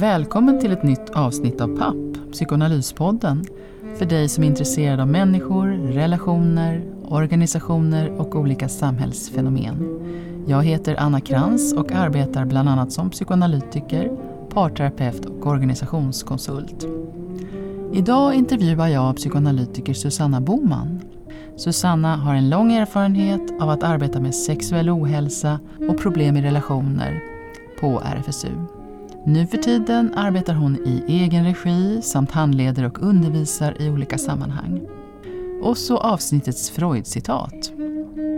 Välkommen till ett nytt avsnitt av PAP, Psykoanalyspodden, för dig som är intresserad av människor, relationer, organisationer och olika samhällsfenomen. Jag heter Anna Krantz och arbetar bland annat som psykoanalytiker, parterapeut och organisationskonsult. Idag intervjuar jag psykoanalytiker Susanna Boman. Susanna har en lång erfarenhet av att arbeta med sexuell ohälsa och problem i relationer på RFSU. Nu för tiden arbetar hon i egen regi samt handleder och undervisar i olika sammanhang. Och så avsnittets Freud-citat.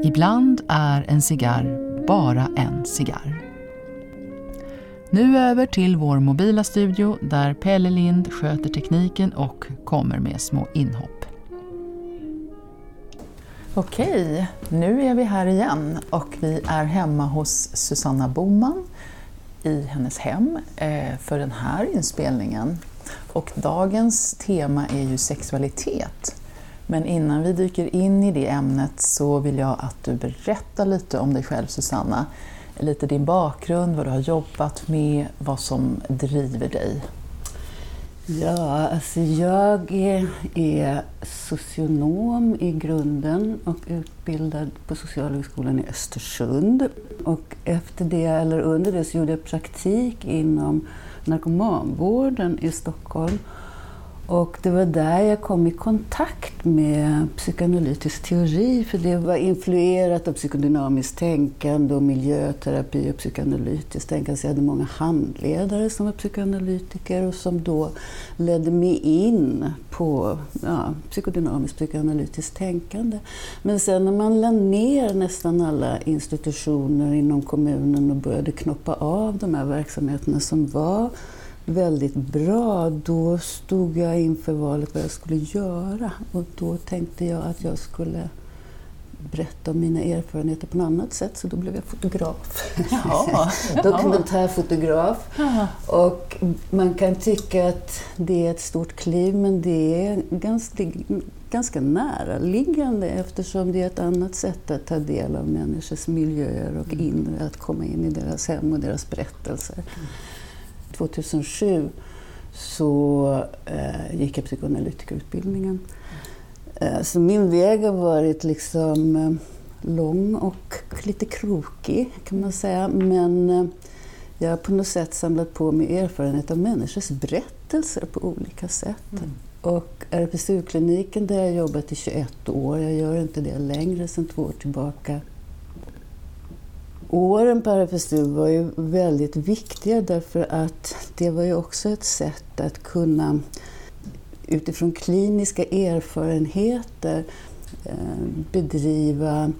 Ibland är en cigarr bara en cigarr. Nu över till vår mobila studio där Pelle Lind sköter tekniken och kommer med små inhopp. Okej, nu är vi här igen och vi är hemma hos Susanna Boman i hennes hem eh, för den här inspelningen. Och dagens tema är ju sexualitet. Men innan vi dyker in i det ämnet så vill jag att du berättar lite om dig själv Susanna. Lite din bakgrund, vad du har jobbat med, vad som driver dig. Ja, alltså jag är, socionom i grunden och utbildad på Socialhögskolan i Östersund. Och efter det, eller under det, så gjorde jag praktik inom narkomanvården i Stockholm och det var där jag kom i kontakt med psykoanalytisk teori, för det var influerat av psykodynamiskt tänkande och miljöterapi och psykoanalytiskt tänkande. Så jag hade många handledare som var psykoanalytiker och som då ledde mig in på ja, psykodynamiskt psykoanalytiskt tänkande. Men sen när man lade ner nästan alla institutioner inom kommunen och började knoppa av de här verksamheterna som var väldigt bra, då stod jag inför valet vad jag skulle göra. Och då tänkte jag att jag skulle berätta om mina erfarenheter på något annat sätt, så då blev jag fotograf. Jaha. Dokumentärfotograf. Och man kan tycka att det är ett stort kliv, men det är ganska, ganska näraliggande eftersom det är ett annat sätt att ta del av människors miljöer och inre, att komma in i deras hem och deras berättelser. 2007 så eh, gick jag psykoanalytikerutbildningen. Eh, så min väg har varit liksom eh, lång och lite krokig kan man säga. Men eh, jag har på något sätt samlat på mig erfarenhet av människors berättelser på olika sätt. Mm. Och RFSU-kliniken där jag jobbat i 21 år, jag gör inte det längre sedan två år tillbaka, åren på RFSU var ju väldigt viktiga därför att det var ju också ett sätt att kunna utifrån kliniska erfarenheter eh, bedriva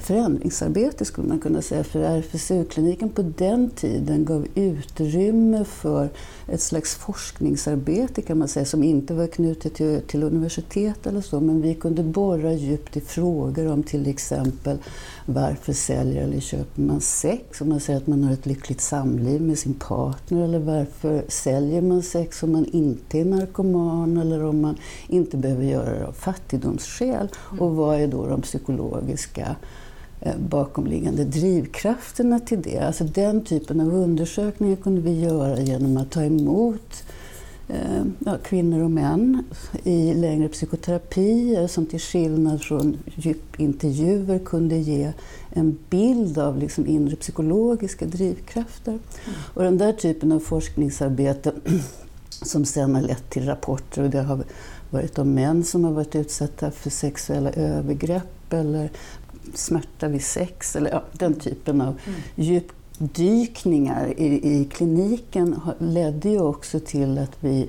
förändringsarbete skulle man kunna säga. För RFSU-kliniken på den tiden gav utrymme för ett slags forskningsarbete kan man säga som inte var knutet till, till universitet eller så. Men vi kunde borra djupt i frågor om till exempel varför säljer eller köper man sex? Om man säger att man har ett lyckligt samliv med sin partner. Eller varför säljer man sex om man inte är narkoman eller om man inte behöver göra det av fattigdomsskäl? Och vad är då de psykologiska Eh, bakomliggande drivkrafterna till det. Alltså den typen av undersökningar kunde vi göra genom att ta emot eh, ja, kvinnor och män i längre psykoterapier som till skillnad från djupintervjuer kunde ge en bild av liksom inre psykologiska drivkrafter. Mm. Och den där typen av forskningsarbete som sen har lett till rapporter och det har varit om män som har varit utsatta för sexuella övergrepp eller smärta vid sex, eller ja, den typen av mm. djupdykningar i, i kliniken ledde ju också till att vi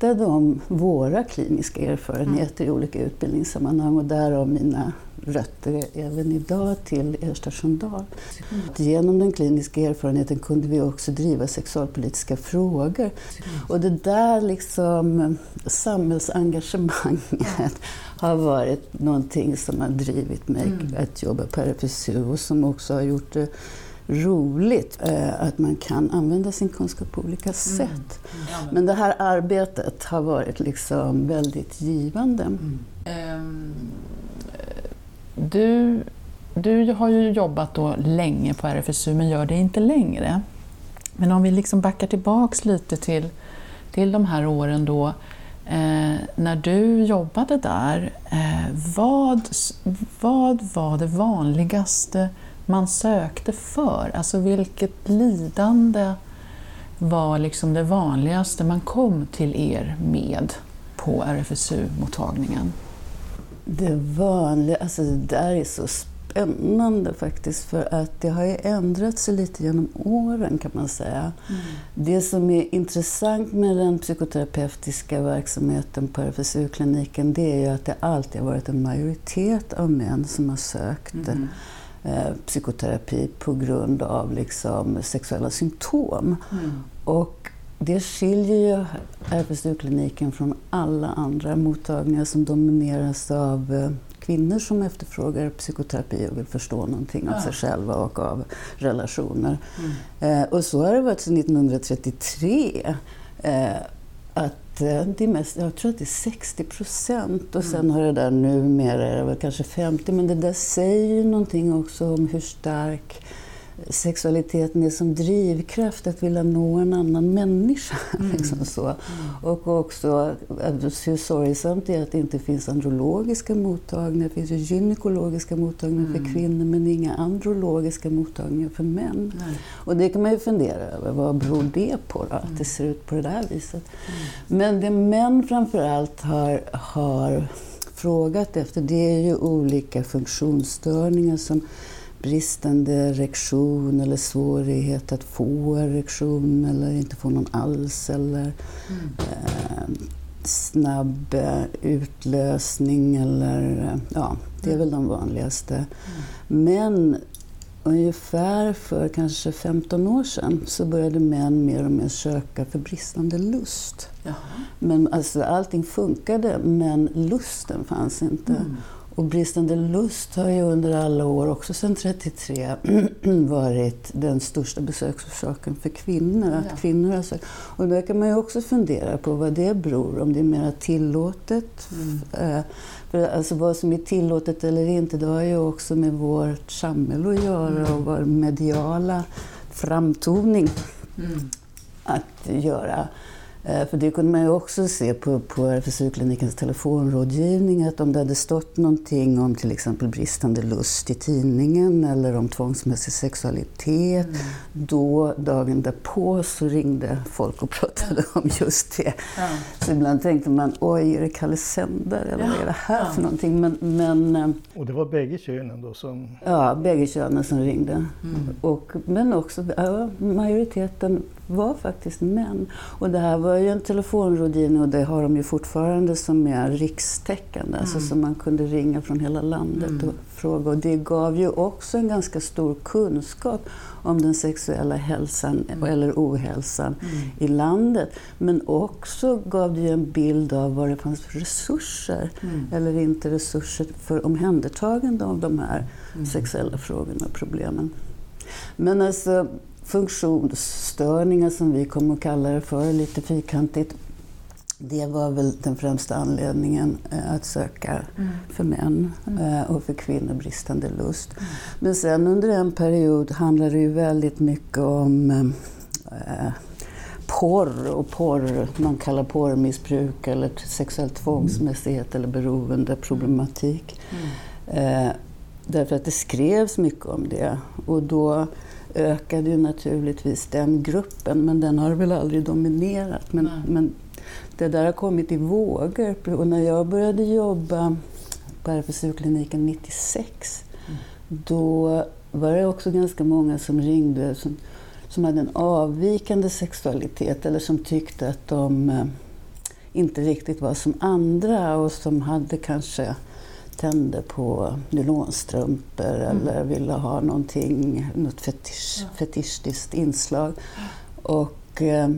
berättade om våra kliniska erfarenheter mm. i olika utbildningssammanhang och därav mina rötter även idag till Ersta Sköndal. Mm. Genom den kliniska erfarenheten kunde vi också driva sexualpolitiska frågor. Mm. Och det där liksom samhällsengagemanget har varit någonting som har drivit mig mm. att jobba på RFSU och som också har gjort det roligt eh, att man kan använda sin kunskap på olika mm. sätt. Mm. Men det här arbetet har varit liksom väldigt givande. Um, du, du har ju jobbat då länge på RFSU men gör det inte längre. Men om vi liksom backar tillbaks lite till, till de här åren då eh, när du jobbade där. Eh, vad, vad var det vanligaste man sökte för? Alltså vilket lidande var liksom det vanligaste man kom till er med på RFSU-mottagningen? Det vanliga, alltså det där är så spännande faktiskt för att det har ju ändrat sig lite genom åren kan man säga. Mm. Det som är intressant med den psykoterapeutiska verksamheten på RFSU-kliniken det är ju att det alltid har varit en majoritet av män som har sökt mm. Eh, psykoterapi på grund av liksom, sexuella symptom. Mm. Och det skiljer ju RFSU-kliniken från alla andra mottagningar som domineras av eh, kvinnor som efterfrågar psykoterapi och vill förstå någonting av sig själva och av relationer. Mm. Eh, och så har det varit sedan 1933. Eh, att eh, det mest, jag tror att det är 60 procent och sen mm. har det där numera är det väl kanske 50 men det där säger ju någonting också om hur stark sexualiteten är som drivkraft att vilja nå en annan människa. Mm. Liksom så. Mm. Och också hur sorgsamt det är att det inte finns andrologiska mottagningar. Det finns ju gynekologiska mottagningar mm. för kvinnor men inga andrologiska mottagningar för män. Nej. Och det kan man ju fundera över. Vad beror det på då, att det mm. ser ut på det där viset? Mm. Men det män framförallt har, har frågat efter det är ju olika funktionsstörningar som bristande erektion eller svårighet att få erektion eller inte få någon alls eller mm. eh, snabb eh, utlösning eller eh, ja, det är väl de vanligaste. Mm. Men ungefär för kanske 15 år sedan så började män mer och mer söka för bristande lust. Jaha. Men alltså, allting funkade men lusten fanns inte. Mm. Och bristande lust har ju under alla år, också sedan 33, varit den största besöksorsaken för kvinnor. Att ja. kvinnor har sökt. Och där kan man ju också fundera på vad det beror om det är mer tillåtet. Mm. Eh, för alltså vad som är tillåtet eller inte, det har ju också med vårt samhälle att göra och vår mediala framtoning mm. att göra. Eh, för det kunde man ju också se på, på RFSU-klinikens telefonrådgivning att om det hade stått någonting om till exempel bristande lust i tidningen eller om tvångsmässig sexualitet, mm. då dagen därpå så ringde folk och pratade ja. om just det. Ja. Så ibland tänkte man, oj, är det Kalle Sändare eller ja. vad är det här för någonting? Men, men, eh, och det var bägge könen då som... Ja, bägge könen som ringde. Mm. Och, men också, ja, majoriteten var faktiskt män. Och det här var ju en telefonrådgivning och det har de ju fortfarande som är rikstäckande, alltså mm. alltså som man kunde ringa från hela landet mm. och fråga. Och det gav ju också en ganska stor kunskap om den sexuella hälsan mm. eller ohälsan mm. i landet. Men också gav det ju en bild av vad det fanns för resurser mm. eller inte resurser för omhändertagande av de här mm. sexuella frågorna och problemen. Men alltså, funktionsstörningar som vi kommer att kalla det för, lite fyrkantigt. Det var väl den främsta anledningen eh, att söka mm. för män mm. Eh, och för kvinnor bristande lust. Mm. Men sen under en period handlade det ju väldigt mycket om eh, porr och porr, man kallar porrmissbruk eller sexuell tvångsmässighet eller beroendeproblematik. Mm. Eh, därför att det skrevs mycket om det. Och då ökade ju naturligtvis den gruppen, men den har väl aldrig dominerat. Men, men det där har kommit i vågor. Och när jag började jobba på RFSU-kliniken 96, mm. då var det också ganska många som ringde som, som hade en avvikande sexualitet eller som tyckte att de eh, inte riktigt var som andra och som hade kanske tände på nylonstrumpor mm. eller ville ha någonting, något fetisch, ja. fetischiskt inslag. Och eh,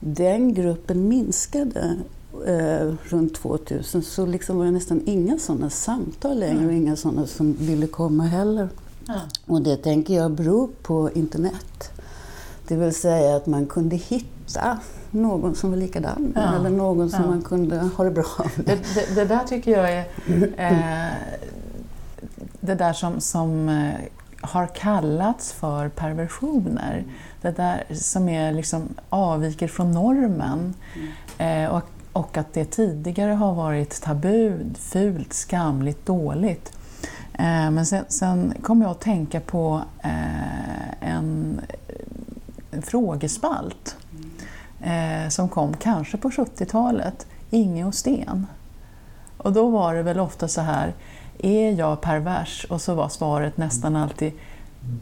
den gruppen minskade eh, runt 2000 så liksom var det nästan inga sådana samtal längre och inga sådana som ville komma heller. Ja. Och det tänker jag beror på internet. Det vill säga att man kunde hitta någon som var likadan ja. eller någon som ja. man kunde ha det bra med. Det, det, det, där tycker jag är... Eh, det där som, som eh, har kallats för perversioner. Det där som är liksom avviker från normen. Eh, och, och att det tidigare har varit tabu, fult, skamligt, dåligt. Eh, men sen, sen kom jag att tänka på eh, en, en frågespalt eh, som kom kanske på 70-talet, Inge och Sten. Och då var det väl ofta så här, är jag pervers? Och så var svaret nästan alltid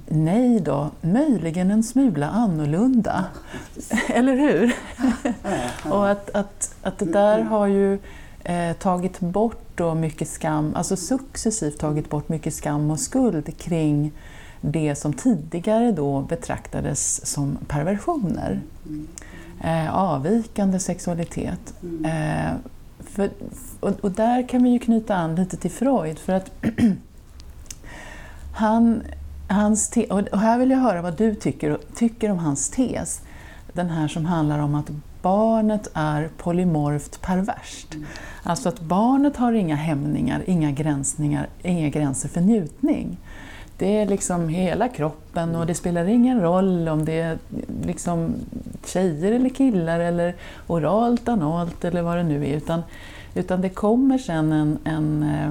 Nej då, möjligen en smula annorlunda. Eller hur? och att, att, att det där har ju eh, tagit bort då mycket skam, alltså successivt tagit bort mycket skam och skuld kring det som tidigare då betraktades som perversioner. Mm. Eh, avvikande sexualitet. Eh, för, och, och, där kan vi ju knyta an lite till Freud för att han, hans te, och här vill jag höra vad du tycker, tycker om hans tes. Den här som handlar om att barnet är polymorft perverst. Mm. Alltså att barnet har inga hämningar, inga, gränsningar, inga gränser för njutning. Det är liksom hela kroppen och det spelar ingen roll om det är liksom tjejer eller killar eller oralt, analt eller vad det nu är. Utan, utan det kommer sen en, en eh,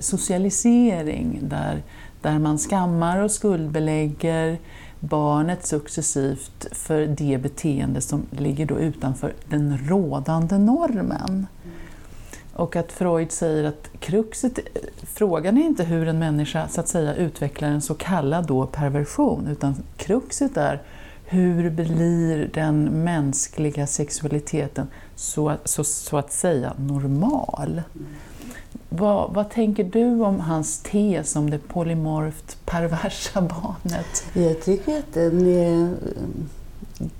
socialisering där, där man skammar och skuldbelägger barnet successivt för det beteende som ligger då utanför den rådande normen. Och att Freud säger att kruxet, frågan är inte hur en människa så att säga utvecklar en så kallad då perversion, utan kruxet är hur blir den mänskliga sexualiteten så, så, så att säga normal? Vad, vad, tänker du om hans tes om det polymorft perversa barnet? Jag tycker att den är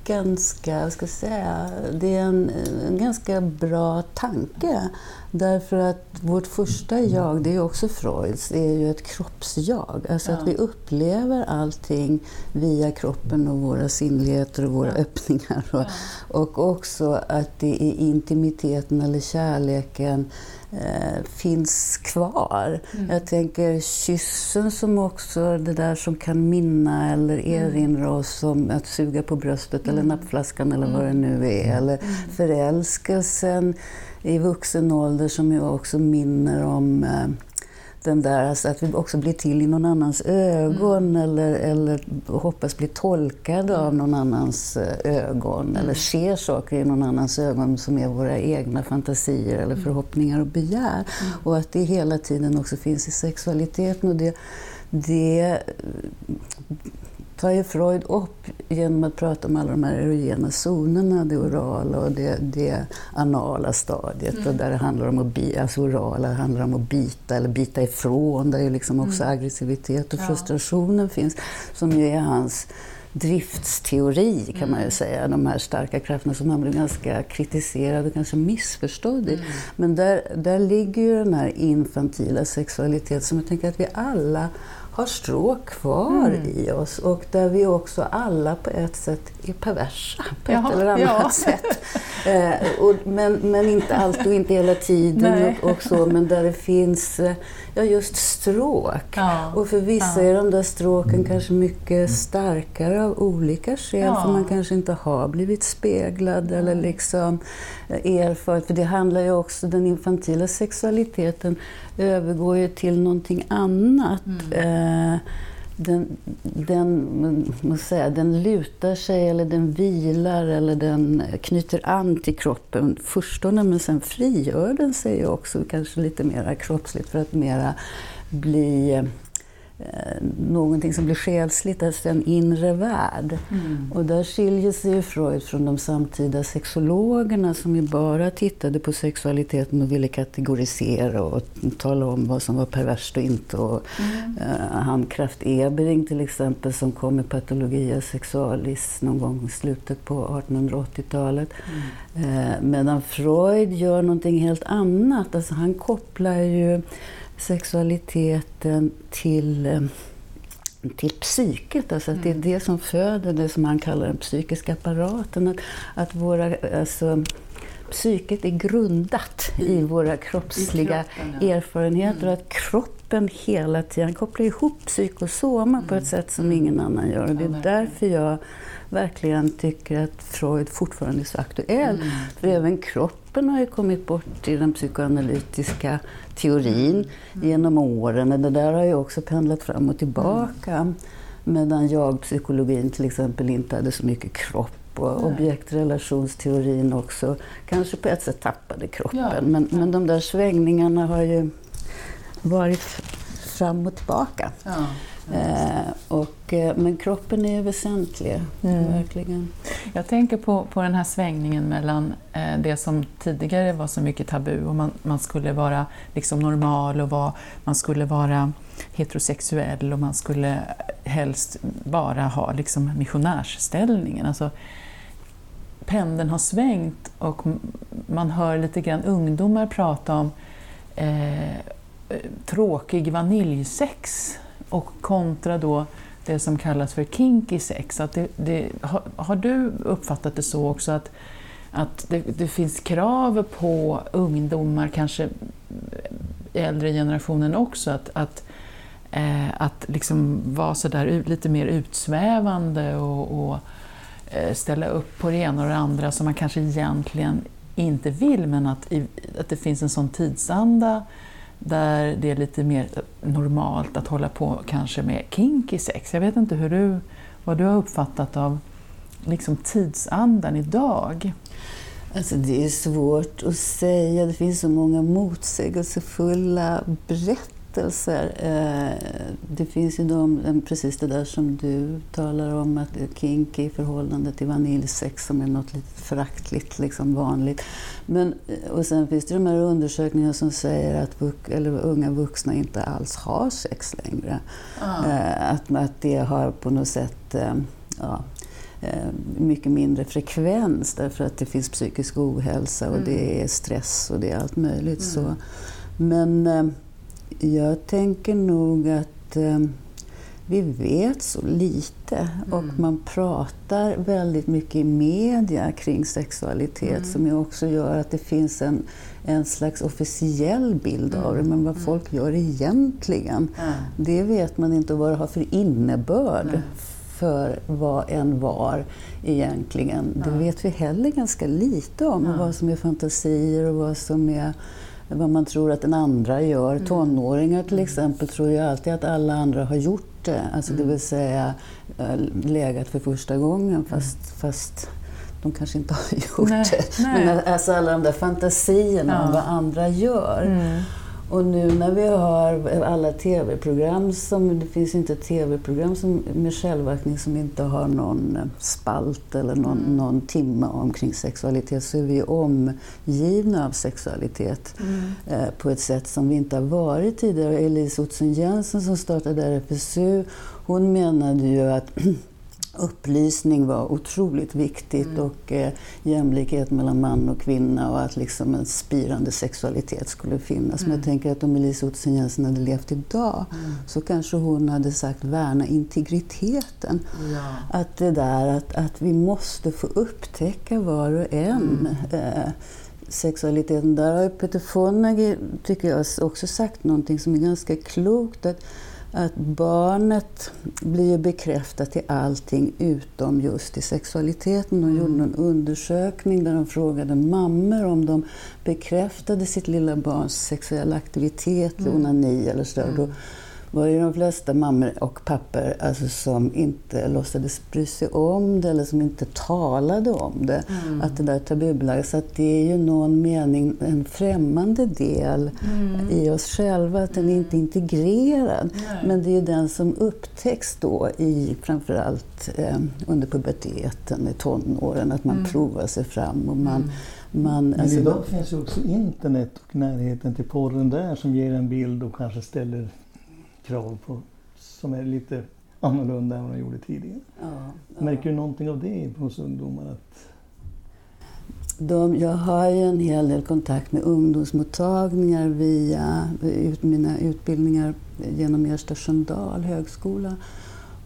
ganska, ska säga, det är en, en, ganska bra tanke. Därför att vårt första jag, det är också Freuds, det är ju ett kroppsjag. Alltså ja. att vi upplever allting via kroppen och våra sinnligheter och våra ja. öppningar. Och, ja. och också att det är intimiteten eller kärleken eh, finns kvar. Mm. Jag tänker kyssen som också det där som kan minna eller erinra oss om att suga på bröstet. Eller nappflaskan eller vad det nu är. Mm. Eller mm. förälskelsen i vuxen ålder som ju också minner om eh, den där, alltså att vi också blir till i någon annans ögon mm. eller, eller hoppas bli tolkade av någon annans eh, ögon mm. eller ser saker i någon annans ögon som är våra egna fantasier eller mm. förhoppningar och begär. Mm. Och att det hela tiden också finns i sexualiteten. Och det, det tar ju Freud upp genom att prata om alla de här erogena zonerna, det orala och det, det anala stadiet. Mm. Och där det handlar om att bi, alltså orala handlar om att bita eller bita ifrån, där ju liksom också mm. aggressivitet och frustrationen ja. finns, som ju är hans driftsteori kan mm. man ju mm. säga, de här starka krafterna som han blev ganska kritiserad och kanske missförstådd i. Mm. Men där, där ligger ju den här infantila sexualiteten som jag tänker att vi alla har stråk kvar mm. i oss och där vi också alla på ett sätt är perversa på ja, ett eller annat ja. sätt. Eh, och, men, men inte alltid och inte hela tiden och, och, så, men där det finns eh, ja, just stråk. Ja. Och för vissa är de där stråken kanske mycket starkare av olika skäl, för man kanske inte har blivit speglad eller liksom eh, erfarit. För det handlar ju också, den infantila sexualiteten övergår ju till någonting annat. Mm. Eh, den, den, måste säga, den lutar sig eller den vilar eller den knyter an till kroppen. Förstone men sen frigör den sig också kanske lite mer kroppsligt för att mera bli någonting som blir själsligt, alltså en inre värld. Mm. Och där skiljer sig Freud från de samtida sexologerna som ju bara tittade på sexualiteten och ville kategorisera och tala om vad som var perverst och inte. Och, mm. uh, han Kraft Ebering till exempel som kom med Patologia sexualis någon gång i slutet på 1880-talet. Mm. Uh, medan Freud gör någonting helt annat. Alltså han kopplar ju sexualiteten till, eh, till psyket. Alltså att det är mm. det som föder det som han kallar den psykiska apparaten. Att, att våra, alltså, psyket är grundat i våra kroppsliga I kroppen, ja. erfarenheter och att kroppen hela tiden kopplar ihop psykosoma på ett sätt som ingen annan gör. Och det är Mm. Ja, därför jag verkligen tycker att Freud fortfarande är så aktuell. Mm. För även kroppen har ju kommit bort i den psykoanalytiska teorin Mm. genom åren. Och det där har ju också pendlat fram och tillbaka. Medan jag-psykologin till exempel inte hade så mycket kropp och objektrelationsteorin också kanske på ett sätt tappade kroppen. Ja. Men, men de där svängningarna har ju varit fram och tillbaka. Ja. Eh, och, eh, men kroppen är väsentlig, Mm. verkligen. Jag tänker på, på den här svängningen mellan eh, det som tidigare var så mycket tabu och man, man skulle vara liksom normal och var, man skulle vara heterosexuell och man skulle helst bara ha liksom missionärsställningen. Alltså, pendeln har svängt och man hör lite grann ungdomar prata om eh, tråkig vaniljsex och kontra då det som kallas för kinky sex. Att det, det, har, har du uppfattat det så också att, att det, det finns krav på ungdomar, kanske i äldre generationen också, att, att, eh, att liksom vara så där lite mer utsvävande och, och eh, ställa upp på det ena och det andra som man kanske egentligen inte vill, men att, i, att det finns en sån tidsanda där det är lite mer normalt att hålla på kanske med kinky sex. Jag vet inte hur du, vad du har uppfattat av liksom tidsandan idag. Alltså det är svårt att säga. Det finns så många motsägelsefulla berättelser. Eh, Eh, Det finns ju de, precis det där som du talar om, att kinky i förhållande till vaniljsex som är något lite föraktligt, liksom vanligt. Men, eh, och sen finns det de här undersökningarna som säger att eller unga vuxna inte alls har sex längre. Eh, Att, att det har på något sätt eh, ja, eh, mycket mindre frekvens därför att det finns psykisk ohälsa och det är stress och det är allt möjligt. Så. Men eh, jag tänker nog att eh, vi vet så lite och man pratar väldigt mycket i media kring sexualitet som ju också gör att det finns en, en slags officiell bild av det. Men vad folk gör egentligen, det vet man inte vad det har för innebörd för vad en var egentligen. Det vet vi heller ganska lite om. Vad som är fantasier och vad som är vad man tror att den andra gör. Tonåringar till exempel tror ju alltid att alla andra har gjort det. Alltså det vill säga eh, legat för första gången fast, fast de kanske inte har gjort Nej, det. nej. Men alltså alla de där fantasierna om Ja. vad andra gör. Mm. Och nu när vi har alla tv-program, som, det finns inte ett tv-program som, med självaktning som inte har någon spalt eller någon, Mm. någon timme omkring sexualitet, så är vi omgivna av sexualitet Mm. eh, på ett sätt som vi inte har varit tidigare. Elise Ottsen-Jensen som startade RFSU, hon menade ju att upplysning var otroligt viktigt Mm. och eh, jämlikhet mellan man och kvinna och att liksom en spirande sexualitet skulle finnas. Men Mm. jag tänker att om Elise Ottsen-Jensen hade levt idag så kanske hon hade sagt värna integriteten. Ja. Att det där att, att vi måste få upptäcka var och en eh, sexualiteten. Där har ju Peter Fonagy, tycker jag, också sagt någonting som är ganska klokt. Att, att barnet blir bekräftat i allting utom just i sexualiteten. De gjorde någon undersökning där de frågade mammor om de bekräftade sitt lilla barns sexuella aktivitet, onani eller så. Då var det de flesta mammor och pappor alltså, som inte låtsades bry sig om det eller som inte talade om det. Att det där tabubelagda. Så att det är ju någon mening en främmande del i oss själva, att den är inte integrerad. Nej. Men det är ju den som upptäcks då i framförallt eh, under puberteten, i tonåren, att man provar sig fram och man, man Men alltså, idag finns ju också internet och närheten till porren där som ger en bild och kanske ställer krav på som är lite annorlunda än vad de gjorde tidigare. ja, ja. Märker du någonting av det hos ungdomar? Att, De, jag har ju en hel del kontakt med ungdomsmottagningar via ut, mina utbildningar genom Ersta Sköndal högskola.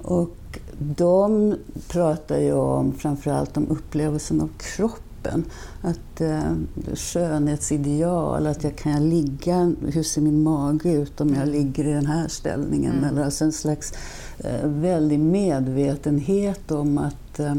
Och de pratar ju om framförallt om upplevelsen av kroppen kroppen. Att eh, skönhetsideal, att jag kan jag ligga, hur ser min mage ut om jag ligger i den här ställningen? Mm. Eller alltså en slags eh, väldig medvetenhet om att eh,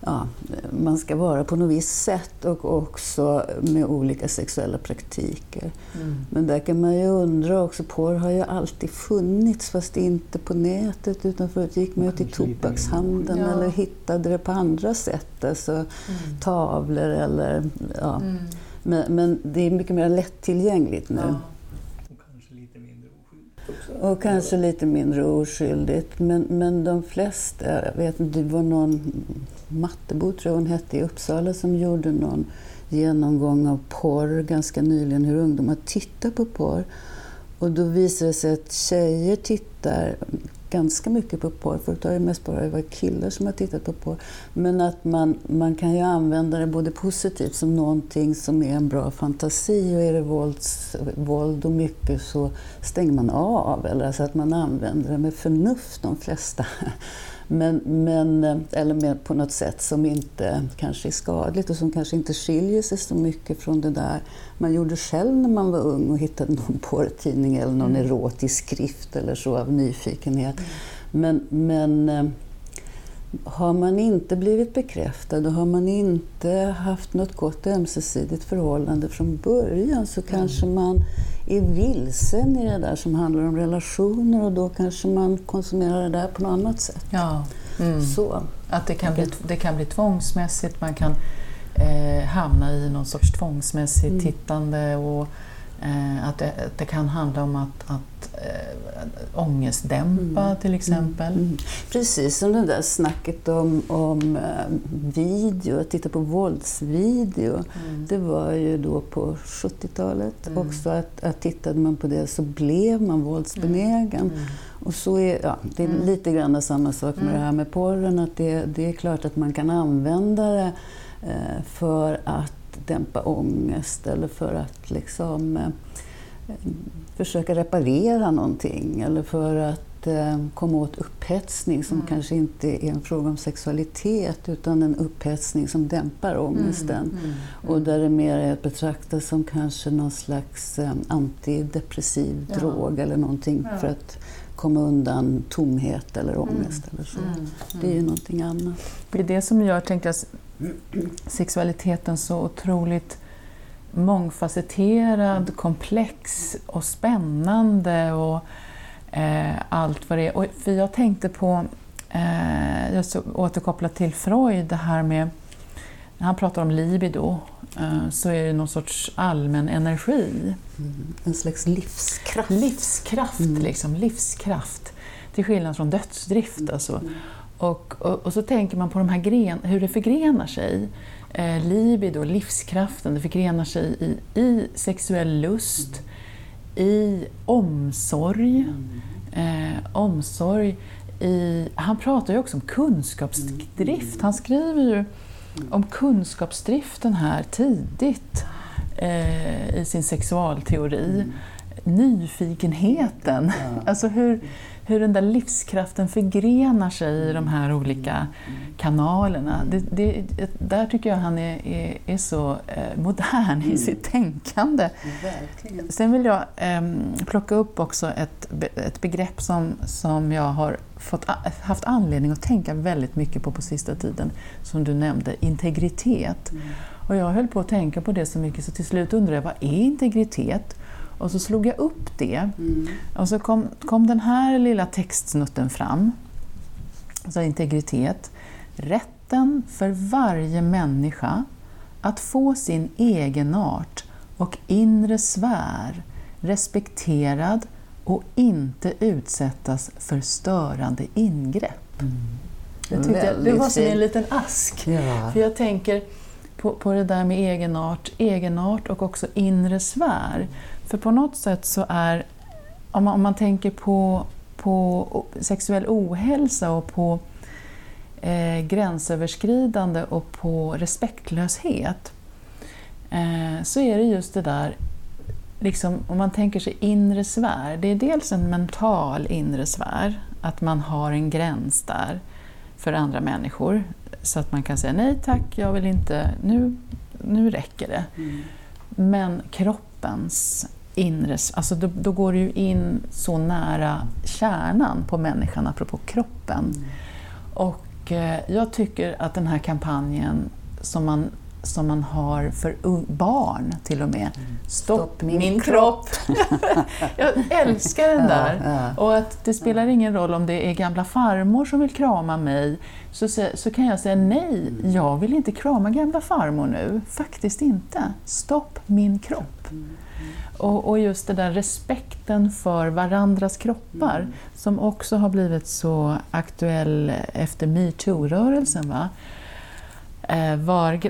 ja, man ska vara på något visst sätt och också med olika sexuella praktiker. Mm. Men där kan man ju undra också, porr har ju alltid funnits fast inte på nätet utan förut gick man ju till tobakshandeln ja. eller hittade det på andra sätt, alltså mm. tavlor eller ja. Mm. Men, men, det är mycket mer lättillgängligt nu. Ja. Och kanske lite mindre oskyldigt. Men, men de flesta, jag vet inte, det var någon Mattebo tror jag hon hette i Uppsala som gjorde någon genomgång av porr ganska nyligen, hur ungdomar tittar på porr. Och då visade det sig att tjejer tittar ganska mycket på porr. Förut har det mest bara varit killar som har tittat på porr. Men att man, man kan ju använda det både positivt som någonting som är en bra fantasi och är det vålds, våld och mycket så stänger man av. Eller alltså att man använder det med förnuft de flesta. Men, men, eller med på något sätt som inte kanske är skadligt och som kanske inte skiljer sig så mycket från det där man gjorde själv när man var ung och hittade någon porrtidning eller någon mm. erotisk skrift eller så av nyfikenhet. Mm. Men, men eh, har man inte blivit bekräftad och har man inte haft något gott ömsesidigt förhållande från början så mm. kanske man är vilsen i det där som handlar om relationer och då kanske man konsumerar det där på något annat sätt. Ja. Mm. Så. Att det kan, bli, det kan bli tvångsmässigt, man kan eh, hamna i någon sorts tvångsmässigt mm. tittande och att, det, det, kan handla om att, att äh, ångestdämpa mm. till exempel. Mm. Precis som det där snacket om, om äh, video, att titta på våldsvideo. Mm. Det var ju då på 70-talet mm. också att, att tittade man på det så blev man våldsbenägen. Mm. Och så är, ja, det är mm. lite grann samma sak med det här med porren, att det, det är klart att man kan använda det för att dämpa ångest eller för att liksom försöka reparera någonting eller för att eh, komma åt upphetsning som mm. kanske inte är en fråga om sexualitet utan en upphetsning som dämpar ångesten. Mm. Mm. Och där det mer är att betrakta som kanske någon slags eh, antidepressiv ja. drog eller någonting ja. för att komma undan tomhet eller mm. ångest. Eller så. Mm. Det är ju någonting annat. Det är det som jag, sexualiteten så otroligt mångfacetterad, komplex och spännande och eh, allt vad det är. Och för jag tänkte på, eh, jag återkopplat till Freud, det här med, när han pratar om libido, eh, så är det någon sorts allmän energi. Mm, en slags livskraft. Livskraft, mm. liksom, livskraft. Till skillnad från dödsdrift. Alltså. Mm. Och, och, och, så tänker man på de här gren, hur det förgrenar sig. Eh, libido, livskraften, det förgrenar sig i, i sexuell lust, i omsorg, eh, omsorg i, han pratar ju också om kunskapsdrift. Han skriver ju om kunskapsdriften här tidigt eh, i sin sexualteori. Nyfikenheten, alltså hur, hur den där livskraften förgrenar sig i de här olika kanalerna. Det, det, där tycker jag han är, är, är så eh, modern i sitt tänkande. Verkligen. Sen vill jag eh, plocka upp också ett, ett begrepp som, som jag har fått, haft anledning att tänka väldigt mycket på på sista tiden, som du nämnde, integritet. Mm. Och jag höll på att tänka på det så mycket så till slut undrade jag, vad är integritet? Och så slog jag upp det mm. och så kom, kom den här lilla textsnutten fram. Alltså integritet. Rätten för varje människa att få sin egenart och inre sfär respekterad och inte utsättas för störande ingrepp. Mm. Det, tyckte jag, det var som en liten ask. Ja. För jag tänker på, på det där med egenart, egenart och också inre sfär. För på något sätt så är, om man, om man tänker på, på sexuell ohälsa och på eh, gränsöverskridande och på respektlöshet, eh, så är det just det där, liksom, om man tänker sig inre sfär, det är dels en mental inre sfär, att man har en gräns där för andra människor. Så att man kan säga nej tack, jag vill inte, nu, nu räcker det. Mm. Men kroppens inre, alltså då, då går det ju in så nära kärnan på människan, apropå kroppen. Mm. Och eh, jag tycker att den här kampanjen som man, som man har för barn till och med, Stopp, Stopp min, min kropp! jag älskar den där. Ja, ja. Och att det spelar ingen roll om det är gamla farmor som vill krama mig, så, så kan jag säga nej, jag vill inte krama gamla farmor nu. Faktiskt inte. Stopp min kropp. Och, och just det där respekten för varandras kroppar som också har blivit så aktuell efter metoo-rörelsen. Va? Eh, var,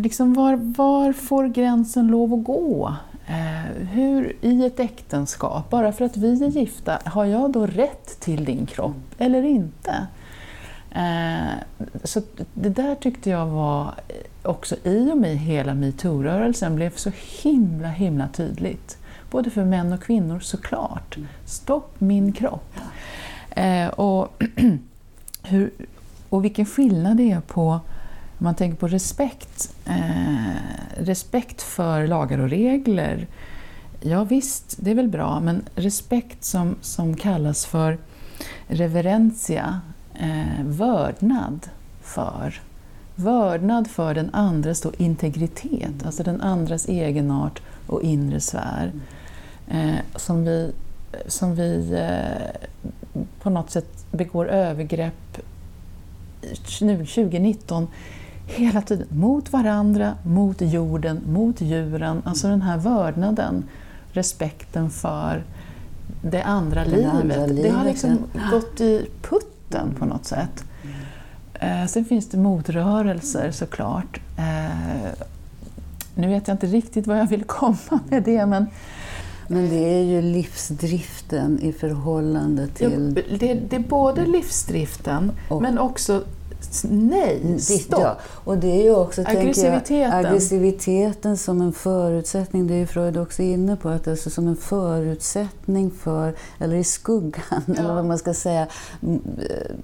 liksom var, var får gränsen lov att gå? Eh, hur i ett äktenskap, bara för att vi är gifta, har jag då rätt till din kropp eller inte? Eh, så det där tyckte jag var också i och med hela metoo-rörelsen blev så himla, himla tydligt. Både för män och kvinnor såklart. Stopp min kropp. Eh, och, hur, och vilken skillnad det är på, om man tänker på respekt, eh, respekt för lagar och regler. Ja visst, det är väl bra, men respekt som, som kallas för reverentia, eh, vördnad för. Vördnad för den andres då integritet, alltså den andres egenart och inre sfär. Eh, som vi, som vi eh, på något sätt begår övergrepp nu 2019 hela tiden mot varandra, mot jorden, mot djuren. Alltså den här vördnaden, respekten för det andra, Det livet. andra Det har livet, liksom ja. gått i putten på något sätt. Eh, sen finns det motrörelser såklart. Eh, nu vet jag inte riktigt vad jag vill komma med det, men Men det är ju livsdriften i förhållande till... det, det är både livsdriften, Och- men också nej, Ditt, stopp. ja. Och det är ju också, Aggressiviteten. jag, aggressiviteten som en förutsättning, det är ju Freud också inne på, att det är så som en förutsättning för, eller i skuggan, eller vad man ska säga. Mm, eh,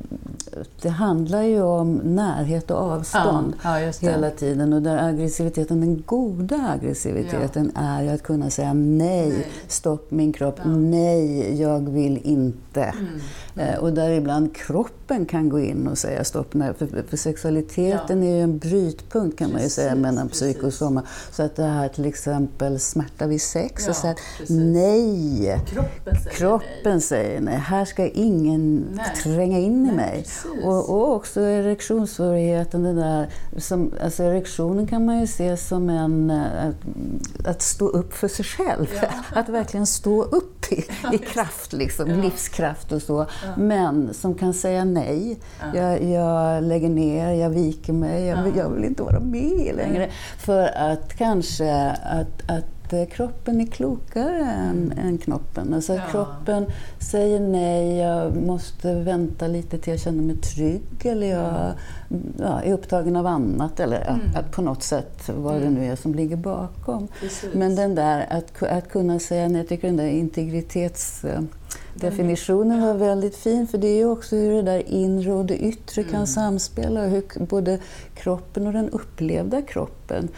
Det handlar ju om närhet och avstånd. Ja, ja, hela tiden och där aggressiviteten, den goda aggressiviteten är ju att kunna säga nej, Nej. stopp min kropp, nej, jag vill inte. Mm. Eh, och där ibland kroppen kan gå in och säga stopp. Nej, för, för sexualiteten är ju en brytpunkt kan man ju Precis, säga mellan psyk och soma. Så att det här till exempel smärta vid sex Ja, och säga precis. nej. Kroppen säger Kroppen säger nej, här ska ingen Nej. tränga in i Nej, mig. precis. Och, och också erektionssvårigheten, det där, som, alltså erektionen kan man ju se som en, eh, att, att stå upp för sig själv. Att verkligen stå upp i, i kraft, liksom, livskraft och så. Men som kan säga nej. Jag, jag lägger ner, jag viker mig, jag, vill- jag vill inte vara med längre. För att kanske att, att eh, kroppen är klokare än, än knoppen. Alltså Ja. kroppen säger nej, jag måste vänta lite till jag känner mig trygg eller jag ja, är upptagen av annat eller att, att på något sätt vad det nu är som ligger bakom. Precis. Men den där att, att kunna säga nej, jag tycker den där integritetsdefinitionen var väldigt fin för det är ju också hur det där inre och det yttre kan samspela. Hur både kroppen och den upplevda kroppen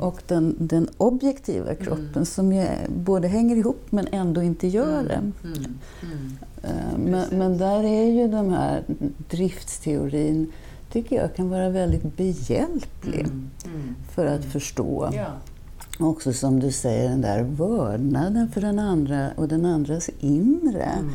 och den, den objektiva kroppen som ju både hänger ihop men ändå inte gör det. Mm. Mm. Eh, Men, men där är ju den här driftsteorin, tycker jag, kan vara väldigt behjälplig Mm. Mm. för att förstå. Ja. Också som du säger, den där vördnaden för den andra och den andras inre. Mm.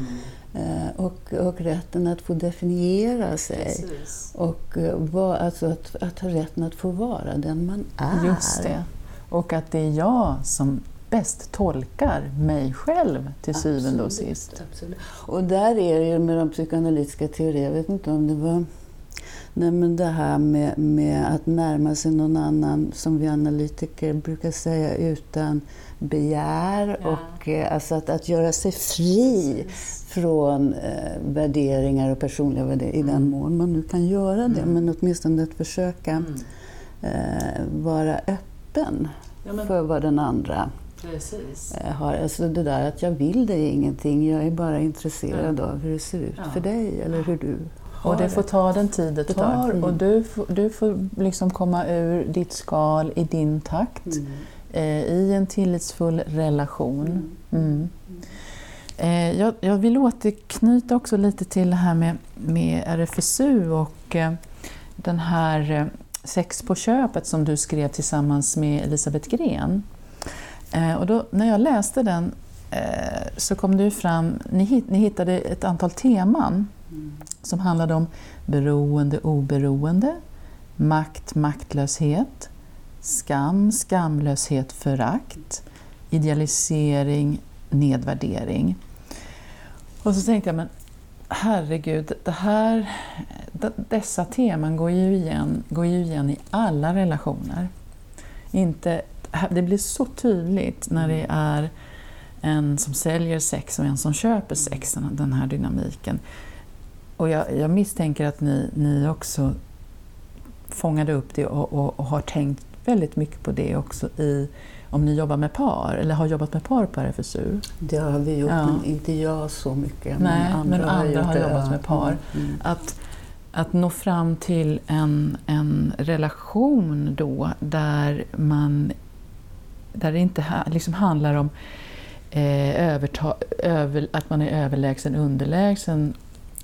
Eh, Och, och rätten att få definiera sig. Precis. Och eh, va, alltså att, att ha rätten att få vara den man är. Just det. Och att det är jag som bäst tolkar mig själv till syvende och Absolut, sist. Absolut. Och där är det ju med de psykoanalytiska teorierna, jag vet inte om det var Nej, men det här med, med att närma sig någon annan, som vi analytiker brukar säga, utan begär. Ja. Och, eh, alltså att, att göra sig fri från eh, värderingar och personliga värderingar, i den mån man nu kan göra det. Men åtminstone att försöka Mm. eh, vara öppen Ja, men för vad den andra precis. eh, har. Alltså det där att jag vill dig ingenting, jag är bara intresserad av hur det ser ut Ja. för dig eller hur du och det, får ta den tid det tar mm. och du, du får liksom komma ur ditt skal i din takt mm. eh, i en tillitsfull relation. Mm. Eh, jag, jag, vill återknyta också lite till det här med, med RFSU och eh, den här eh, Sex på köpet som du skrev tillsammans med Elisabeth Gren. Och då, när jag läste den så kom det fram, ni, ni hittade ett antal teman mm. som handlade om beroende, oberoende, makt, maktlöshet, skam, skamlöshet, förakt, idealisering, nedvärdering. Och så tänkte jag, men herregud, det här, dessa teman går ju, igen, går ju igen i alla relationer. Inte, det blir så tydligt när det är en som säljer sex och en som köper sex, den här dynamiken. Och jag, jag misstänker att ni, ni också fångade upp det och, och, och, har tänkt väldigt mycket på det också i om ni jobbar med par eller har jobbat med par på RFSU? Det har vi gjort, ja. men inte jag så mycket. Nej, men andra, men andra har, har jobbat med par. Mm. mm. Att, att nå fram till en, en relation då där, man, där det inte liksom handlar om eh, överta, över, att man är överlägsen, underlägsen.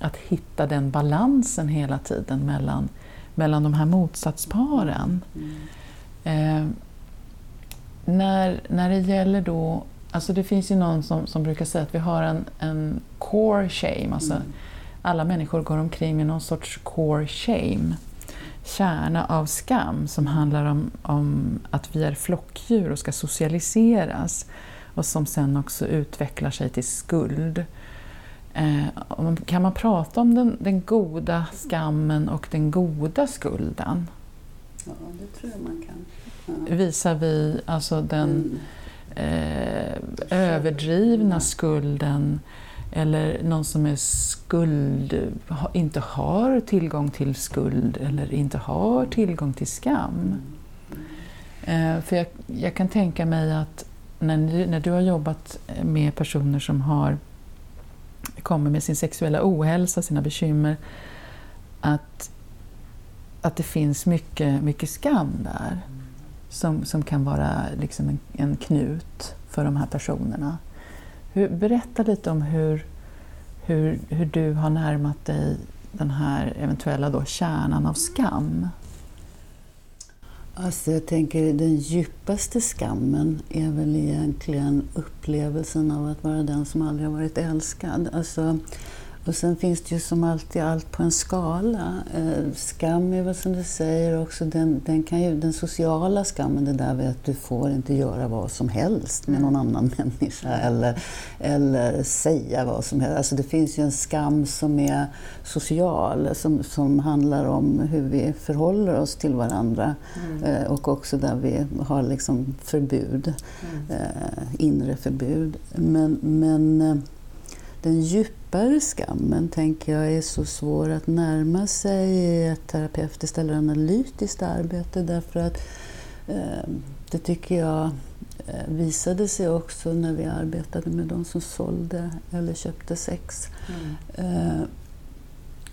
Att hitta den balansen hela tiden mellan, mellan de här motsatsparen. Mm. Eh, när, när det gäller då, alltså det finns ju någon som, som brukar säga att vi har en, en core shame, alltså mm. alla människor går omkring med någon sorts core shame, kärna av skam som handlar om, om att vi är flockdjur och ska socialiseras och som sen också utvecklar sig till skuld. Eh, kan man prata om den, den goda skammen och den goda skulden? Ja, det tror jag man kan visar vi alltså den eh, överdrivna skulden eller någon som är skuld, inte har tillgång till skuld eller inte har tillgång till skam. Eh, för jag, jag, kan tänka mig att när, när du har jobbat med personer som har kommer med sin sexuella ohälsa, sina bekymmer, att, att det finns mycket, mycket skam där som, som kan vara liksom en, en knut för de här personerna. Hur, berätta lite om hur, hur, hur du har närmat dig den här eventuella då kärnan av skam. Alltså jag tänker den djupaste skammen är väl egentligen upplevelsen av att vara den som aldrig har varit älskad. Alltså, och sen finns det ju som alltid allt på en skala. Eh, skam är väl som du säger också, den, den, kan ju, den sociala skammen, det där med att du får inte göra vad som helst med någon annan människa eller, eller säga vad som helst. Alltså det finns ju en skam som är social, som, som handlar om hur vi förhåller oss till varandra mm. eh, och också där vi har liksom förbud, mm. eh, inre förbud. Men, men den djupare skammen tänker jag är så svår att närma sig i ett terapeutiskt eller analytiskt arbete därför att eh, det tycker jag eh, visade sig också när vi arbetade med de som sålde eller köpte sex. Mm.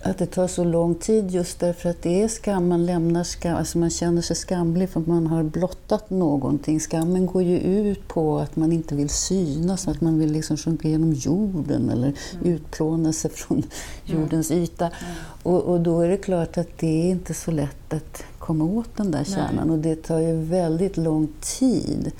Att det tar så lång tid just därför att det är skam, man lämnar skam, alltså man känner sig skamlig för att man har blottat någonting. Skammen går ju ut på att man inte vill synas, att man vill liksom sjunka genom jorden eller mm. utplåna sig från jordens yta. Mm. Och, och, då är det klart att det är inte så lätt att komma åt den där kärnan Nej. och det tar ju väldigt lång tid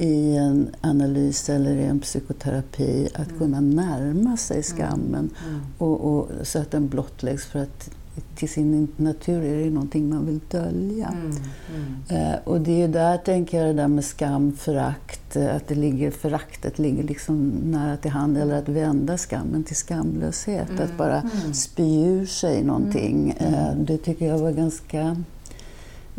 i en analys eller i en psykoterapi att mm. kunna närma sig mm. skammen mm. Och, och, så att den blottläggs för att till sin natur är det någonting man vill dölja. Mm. Mm. Eh, och det är där, tänker jag, det där med skam, förakt, eh, att det ligger, föraktet ligger liksom nära till hand, eller att vända skammen till skamlöshet, att bara spy ur sig någonting. Eh, det tycker jag var ganska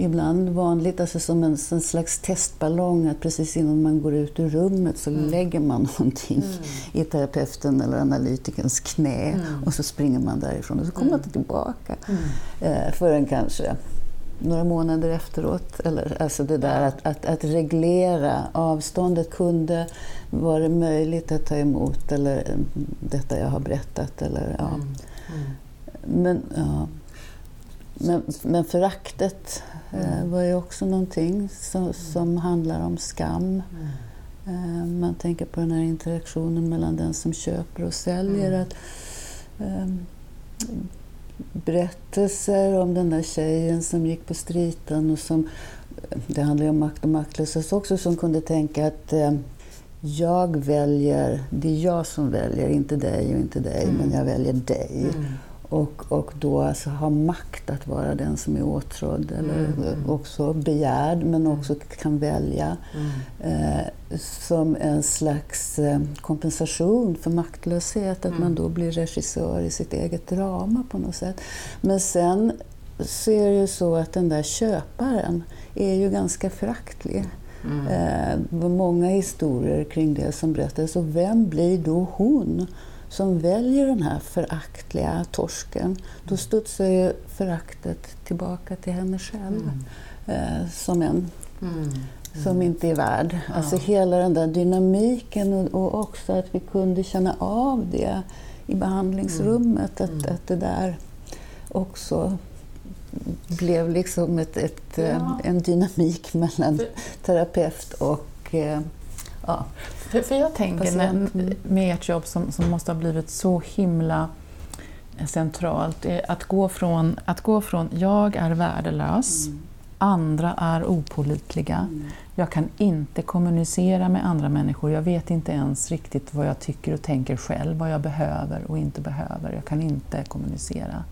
ibland vanligt, alltså som en, en, slags testballong, att precis innan man går ut ur rummet så mm. lägger man någonting mm. i terapeuten eller analytikerns knä mm. och så springer man därifrån och så kommer man inte tillbaka mm. eh, förrän kanske några månader efteråt. Eller, alltså det där att, att, att reglera avståndet. Kunde vara möjligt att ta emot eller detta jag har berättat? Eller, ja. Mm. Mm. Men, ja. men, men föraktet eh, var ju också någonting som, som handlar om skam. Eh, man tänker på den här interaktionen mellan den som köper och säljer. Att, eh, berättelser om den där tjejen som gick på stritan och som, det handlar ju om makt och maktlöshet också, som kunde tänka att eh, jag väljer, det är jag som väljer, inte dig och inte dig, Mm. men jag väljer dig. Mm. Och, och då alltså ha makt att vara den som är åtrådd eller Mm. också begärd men också kan välja Mm. eh, som en slags eh, kompensation för maktlöshet. Att Mm. man då blir regissör i sitt eget drama på något sätt. Men sen så är det ju så att den där köparen är ju ganska föraktlig. Mm. Eh, många historier kring det som berättades. Och vem blir då hon som väljer den här föraktliga torsken? Då studsar ju föraktet tillbaka till henne själv eh, som en Mm. som inte är värd. Alltså hela den där dynamiken och, och också att vi kunde känna av det i behandlingsrummet. Att, att det där också blev liksom ett, ett, eh, Ja. en dynamik mellan terapeut och eh, ja, För, för jag tänker mm. med ert jobb som, som måste ha blivit så himla centralt, är att gå från att gå från jag är värdelös, andra är opålitliga, jag kan inte kommunicera med andra människor, jag vet inte ens riktigt vad jag tycker och tänker själv, vad jag behöver och inte behöver, jag kan inte kommunicera.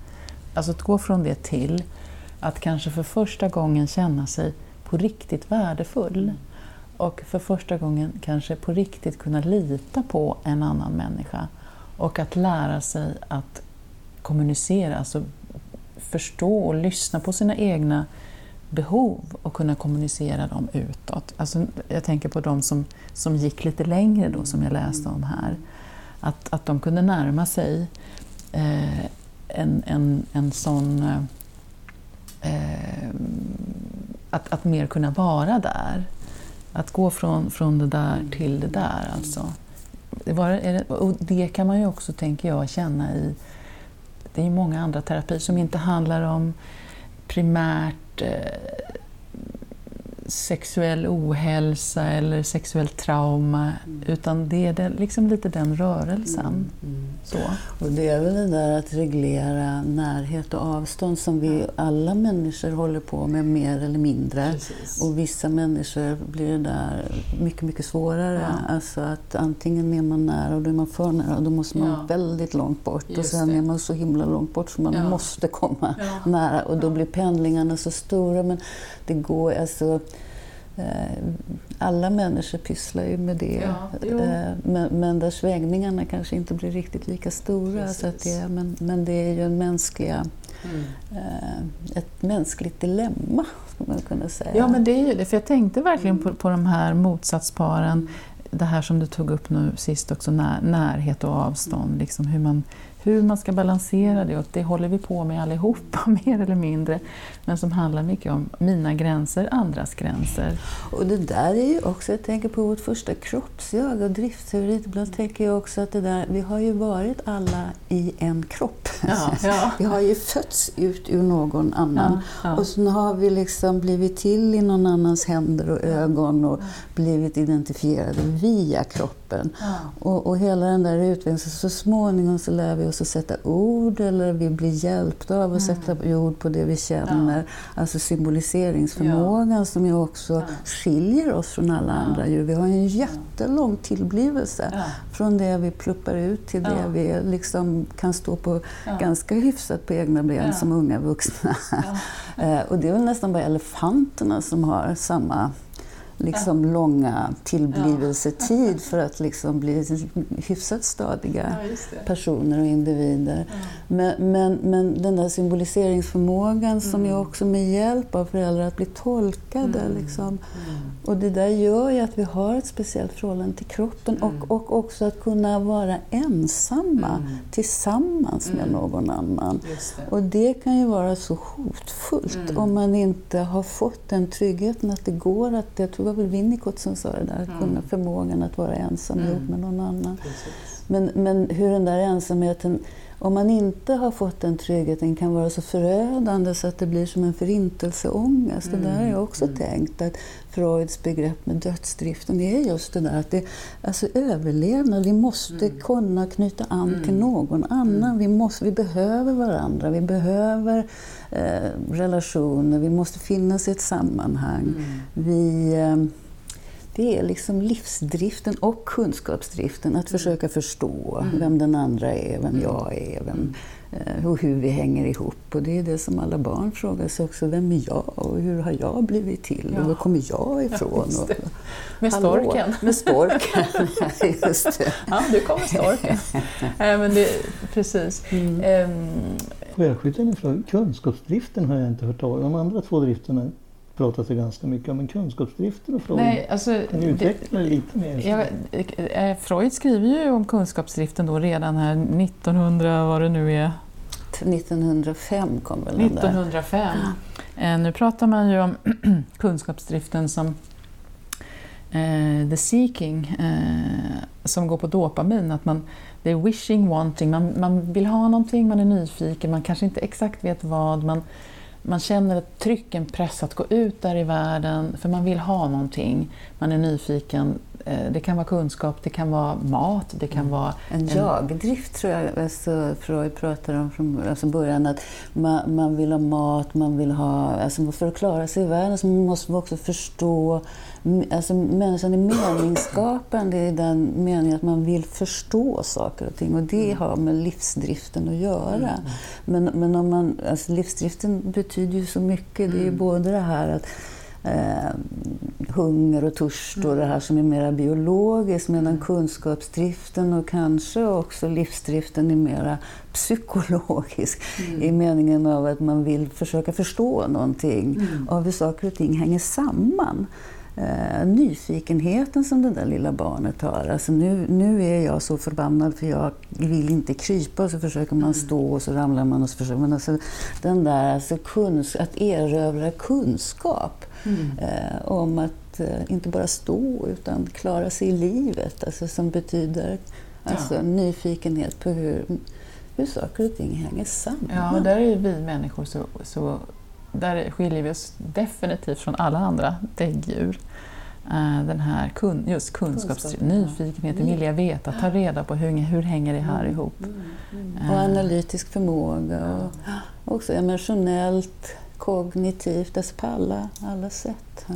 Alltså att gå från det till att kanske för första gången känna sig på riktigt värdefull och för första gången kanske på riktigt kunna lita på en annan människa och att lära sig att kommunicera, alltså förstå och lyssna på sina egna behov och kunna kommunicera dem utåt. Alltså, jag tänker på de som, som gick lite längre då, som jag läste om här. Att, att de kunde närma sig eh, en, en, en sån... Eh, eh att, att mer kunna vara där. Att gå från, från det där till det där. Alltså. Det, var, är det, och det kan man ju också, tänker jag, känna i... Det är ju många andra terapier som inte handlar om primärt eh, sexuell ohälsa eller sexuellt trauma, utan det är det, liksom lite den rörelsen. Så. Och det är väl det där att reglera närhet och avstånd som vi alla människor håller på med mer eller mindre. Precis. Och vissa människor blir det där mycket, mycket svårare. Ja. Alltså att antingen är man nära och då är man för nära och då måste man Ja. väldigt långt bort. och Just sen det. är man så himla långt bort så man Ja. måste komma nära. Och då blir pendlingarna så stora. Men det går alltså... eh, Alla människor pysslar ju med det. Ja. Eh, men, men där svängningarna kanske inte blir riktigt lika stora. Så att det, men, men det är ju en mänskliga, Mm. eh, ett mänskligt dilemma, skulle man kunna säga. Ja, men det är ju det. För jag tänkte verkligen på, på de här motsatsparen. Det här som du tog upp nu sist också, när, närhet och avstånd. Liksom hur, man, hur man ska balansera det. Och det håller vi på med allihopa, mer eller mindre. Men som handlar mycket om mina gränser, andras gränser. Och det där är ju också, jag tänker på vårt första kroppsjag och driftsteorit. Ibland tänker jag också att det där, vi har ju varit alla i en kropp. Ja, ja. Vi har ju fötts ut ur någon annan. Ja. Och sen har vi liksom blivit till i någon annans händer och ögon och blivit identifierade via kroppen. Ja. Och, och hela den där utvecklingen, så, så småningom så lär vi oss att sätta ord eller vi blir hjälpta av att Mm. sätta ord på det vi känner. Alltså symboliseringsförmågan som ju också Ja. skiljer oss från alla andra djur. Vi har en jättelång tillblivelse Ja. från det vi pluppar ut till det Ja. vi liksom kan stå på Ja. ganska hyfsat på egna ben Ja. som unga vuxna. Ja. Eh, och det är väl nästan bara elefanterna som har samma liksom långa tillblivelsetid för att liksom bli hyfsat stadiga Ja, personer och individer. Men, men, men den där symboliseringsförmågan som Mm. ju också med hjälp av föräldrar att bli tolkade. Mm. Liksom. Mm. Och det där gör ju att vi har ett speciellt förhållande till kroppen Mm. och, och också att kunna vara ensamma Mm. tillsammans med Mm. någon annan. Det. Och det kan ju vara så hotfullt om man inte har fått den tryggheten att det går att, det var väl Winnicott som sa det där, att Mm. kunna förmågan att vara ensam Mm. ihop med någon annan. Precis. Men, men hur den där ensamheten om man inte har fått den tryggheten kan vara så förödande så att det blir som en förintelseångest. Mm. Det där har jag också mm. tänkt att Freuds begrepp med dödsdriften är just det där att det alltså överlevnad. Vi måste mm. kunna knyta an till mm. någon annan. Mm. Vi, måste, vi behöver varandra, vi behöver eh, relationer, vi måste finnas i ett sammanhang. Mm. Vi... Eh, det är liksom livsdriften och kunskapsdriften, att försöka förstå mm. vem den andra är, vem jag är, vem, eh, och hur vi hänger ihop. Och det är det som alla barn frågar sig också, vem är jag och hur har jag blivit till ja. och var kommer jag ifrån? Ja, med storken. med storken, just det. Ja, du kommer storken. men det, precis. Mm. Um, Får jag skjuta in en fråga? Kunskapsdriften har jag inte hört talas om. De andra två drifterna pratat ganska mycket om, men kunskapsdriften och Freud, Nej, alltså, kan du utveckla det, lite mer? Ja, eh, Freud skriver ju om kunskapsdriften då redan här 1900, vad det nu är? 1905 kom väl 1905. Eh, nu pratar man ju om kunskapsdriften som eh, the seeking, eh, som går på dopamin. Att man, det är wishing, wanting, man, man vill ha någonting, man är nyfiken, man kanske inte exakt vet vad. Man, man känner ett tryck, en press att gå ut där i världen för man vill ha någonting. Man är nyfiken. Eh, det kan vara kunskap, det kan vara mat, det kan mm. vara... En, jagdrift tror jag alltså Freud pratar om från alltså början. Att man, man vill ha mat, man vill ha... Alltså för att klara sig i världen så måste man också förstå Alltså människan är meningsskapande i den meningen att man vill förstå saker och ting och det mm. har med livsdriften att göra. Mm. Men, men om man, alltså livsdriften betyder ju så mycket. Det är ju mm. både det här att eh, hunger och törst och det här som är mer biologiskt medan kunskapsdriften och kanske också livsdriften är mer psykologisk mm. i meningen av att man vill försöka förstå någonting mm. av hur saker och ting hänger samman eh, nyfikenheten som det där lilla barnet har. Alltså nu, nu är jag så förbannad för jag vill inte krypa och så försöker man mm. stå och så ramlar man och så försöker man. Alltså, den där alltså kunsk att erövra kunskap mm. eh, om att eh, inte bara stå utan klara sig i livet. Alltså, som betyder alltså, ja. nyfikenhet på hur, hur saker och ting hänger samman. Ja, där är vi människor så, så där skiljer vi oss definitivt från alla andra däggdjur. Eh, den här kun, just kunskaps, nyfikenheten, vilja veta, ta reda på hur, hur hänger det här mm, ihop. Mm, mm. Och analytisk förmåga och också emotionellt, kognitivt, alltså på alla, alla sätt. Ja.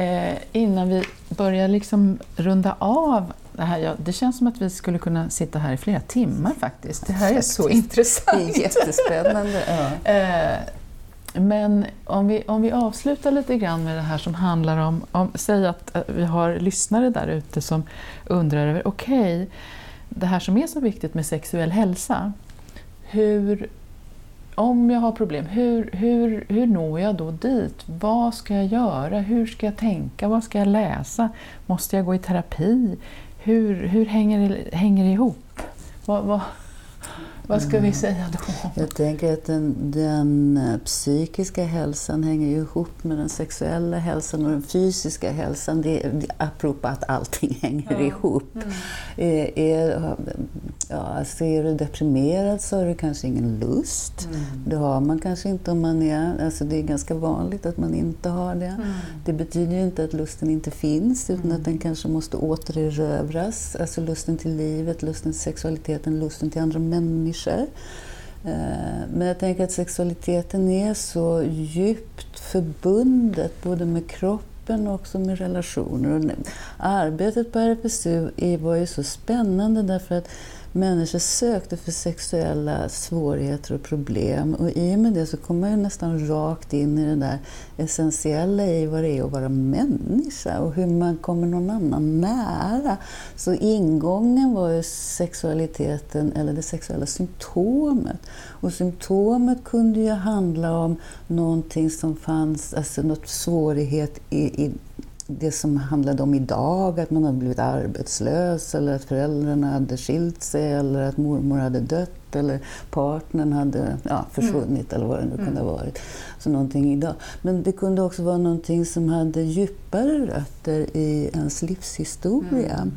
Eh, innan vi börjar liksom runda av det här, ja, det känns som att vi skulle kunna sitta här i flera timmar faktiskt. Det här är så intressant. Det är jättespännande. Ja. Eh, men om vi, om vi avslutar lite grann med det här som handlar om, om säg att vi har lyssnare där ute som undrar över, okej, okay, det här som är så viktigt med sexuell hälsa, hur, om jag har problem, hur, hur, hur når jag då dit? Vad ska jag göra? Hur ska jag tänka? Vad ska jag läsa? Måste jag gå i terapi? Hur, hur hänger, det, hänger det ihop? Vad, vad, vad ska vi säga då? Jag tänker att den, den, eh, psykiska hälsan hänger ihop med den sexuella hälsan och den fysiska hälsan. Det, det, apropå att allting hänger ja. ihop. Mm. Är, är, ja, alltså är du deprimerad så har du kanske ingen lust. Mm. Det har man kanske inte om man är... Alltså det är ganska vanligt att man inte har det. Mm. Det betyder ju inte att lusten inte finns utan mm. att den kanske måste återerövras. Alltså lusten till livet, lusten till sexualiteten, lusten till andra människor människor. Eh, men jag tänker att sexualiteten är så djupt förbundet både med kroppen och också med relationer. Och arbetet på RFSU var ju så spännande därför att människor sökte för sexuella svårigheter och problem och i och med det så kom man ju nästan rakt in i det där essentiella i vad det är att vara människa och hur man kommer någon annan nära. Så ingången var ju sexualiteten, eller det sexuella symptomet. Och symptomet kunde ju handla om någonting som fanns, alltså något svårighet i, i det som handlade om idag, att man hade blivit arbetslös eller att föräldrarna hade skilt sig eller att mormor hade dött eller partnern hade ja, försvunnit mm. eller vad det nu kunde ha mm. varit. Så någonting idag. Men det kunde också vara någonting som hade djupare rötter i ens livshistoria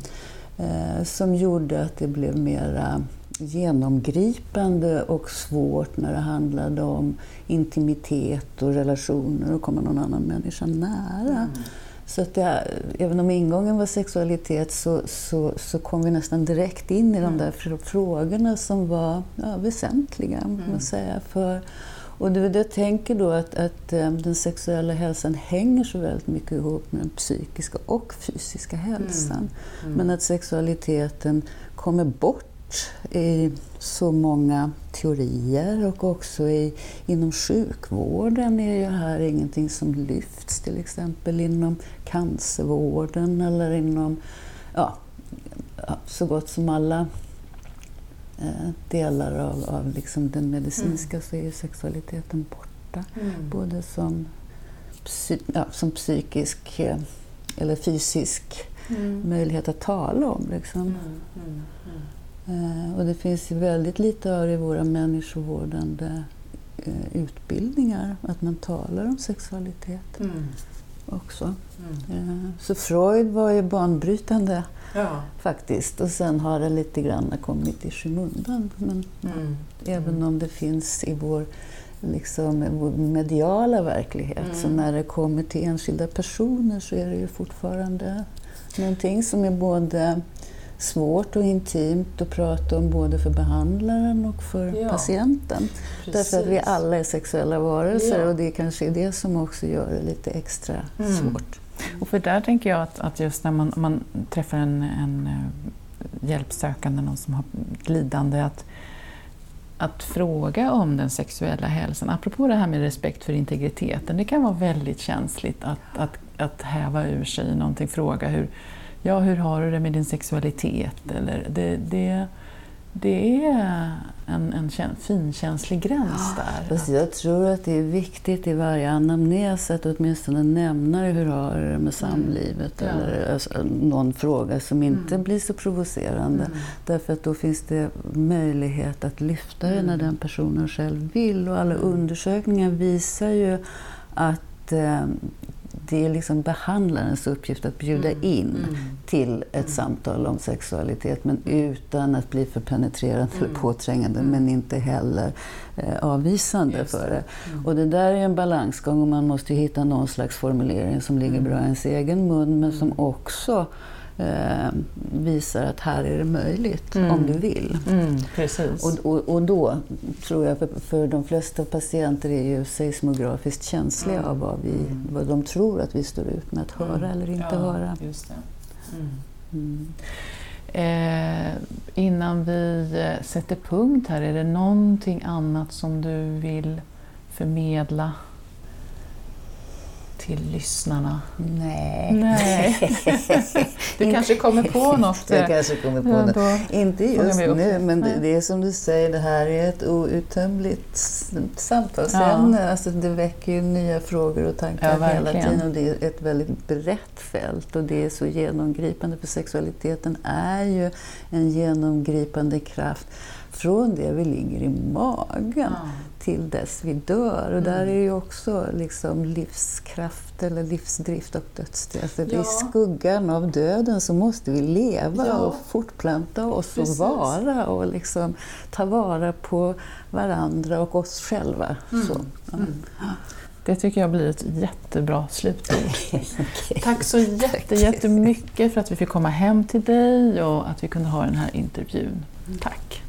mm. eh, som gjorde att det blev mera genomgripande och svårt när det handlade om intimitet och relationer och komma någon annan människa nära. Mm. Så att det, även om ingången var sexualitet så, så, så kom vi nästan direkt in i mm. de där frågorna som var ja, väsentliga. Mm. Man säga, för, och det, jag tänker då att, att eh, den sexuella hälsan hänger så väldigt mycket ihop med den psykiska och fysiska hälsan. Mm. Mm. Men att sexualiteten kommer bort i så många teorier och också i, inom sjukvården är ju här ingenting som lyfts, till exempel inom cancervården eller inom ja, så gott som alla eh, delar av, av liksom den medicinska mm. så är ju sexualiteten borta. Mm. Både som, psy, ja, som psykisk eh, eller fysisk mm. möjlighet att tala om. Liksom. Mm, mm, mm. Eh, och det finns väldigt lite av det i våra människovårdande eh, utbildningar, att man talar om sexualitet mm. också. Mm. Eh, så Freud var ju banbrytande ja. faktiskt och sen har det lite grann kommit i skymundan. Men mm. även om det finns i vår liksom, vår mediala verklighet. Mm. Så när det kommer till enskilda personer så är det ju fortfarande någonting som är både svårt och intimt att prata om både för behandlaren och för ja, patienten. Precis. Därför att vi alla är sexuella varelser ja. och det är kanske är det som också gör det lite extra mm. svårt. Och för där tänker jag att, att just när man, man träffar en, en eh, hjälpsökande, någon som har lidande, att, att fråga om den sexuella hälsan, apropå det här med respekt för integriteten, det kan vara väldigt känsligt att, att, att häva ur sig någonting, fråga hur, ja, hur har du det med din sexualitet? Eller det, det, det är en, en finkänslig gräns där. Fast jag tror att det är viktigt i varje anamnes att åtminstone nämna hur har du det med samlivet mm. eller alltså, någon fråga som inte mm. blir så provocerande. Mm. Därför att då finns det möjlighet att lyfta det när mm. den personen själv vill och alla mm. undersökningar visar ju att eh, det är liksom behandlarens uppgift att bjuda mm. in mm. till ett mm. samtal om sexualitet men utan att bli för penetrerande eller mm. påträngande mm. men inte heller eh, avvisande Just för det. Mm. Och det där är en balansgång och man måste hitta någon slags formulering som ligger bra i ens egen mun men som också eh, visar att här är det möjligt mm. om du vill. Mm, precis. Och, och, och, då tror jag, för, för de flesta patienter är ju seismografiskt känsliga mm. av vad, vi, mm. vad de tror att vi står ut med att höra mm. eller inte ja, höra. Mm. Eh, innan vi eh, sätter punkt här, är det någonting annat som du vill förmedla till lyssnarna? Nej. Nej. du kanske kommer på något? Jag kanske kommer på ja, något. Inte just nu, men det, det, är som du säger, det här är ett outtömligt samtalsämne. Ja. Alltså, det väcker ju nya frågor och tankar ja, hela tiden. Och det är ett väldigt brett fält och det är så genomgripande, för sexualiteten är ju en genomgripande kraft från det vi ligger i magen ja. till dess vi dör. Och mm. där är ju också liksom livskraft eller livsdrift och dödsdrift. Ja. I skuggan av döden så måste vi leva ja. och fortplanta oss Precis. och vara och liksom ta vara på varandra och oss själva. Mm. Så, mm. Det tycker jag blir ett jättebra slutord. okay. Tack så jätte, jättemycket för att vi fick komma hem till dig och att vi kunde ha den här intervjun. Tack!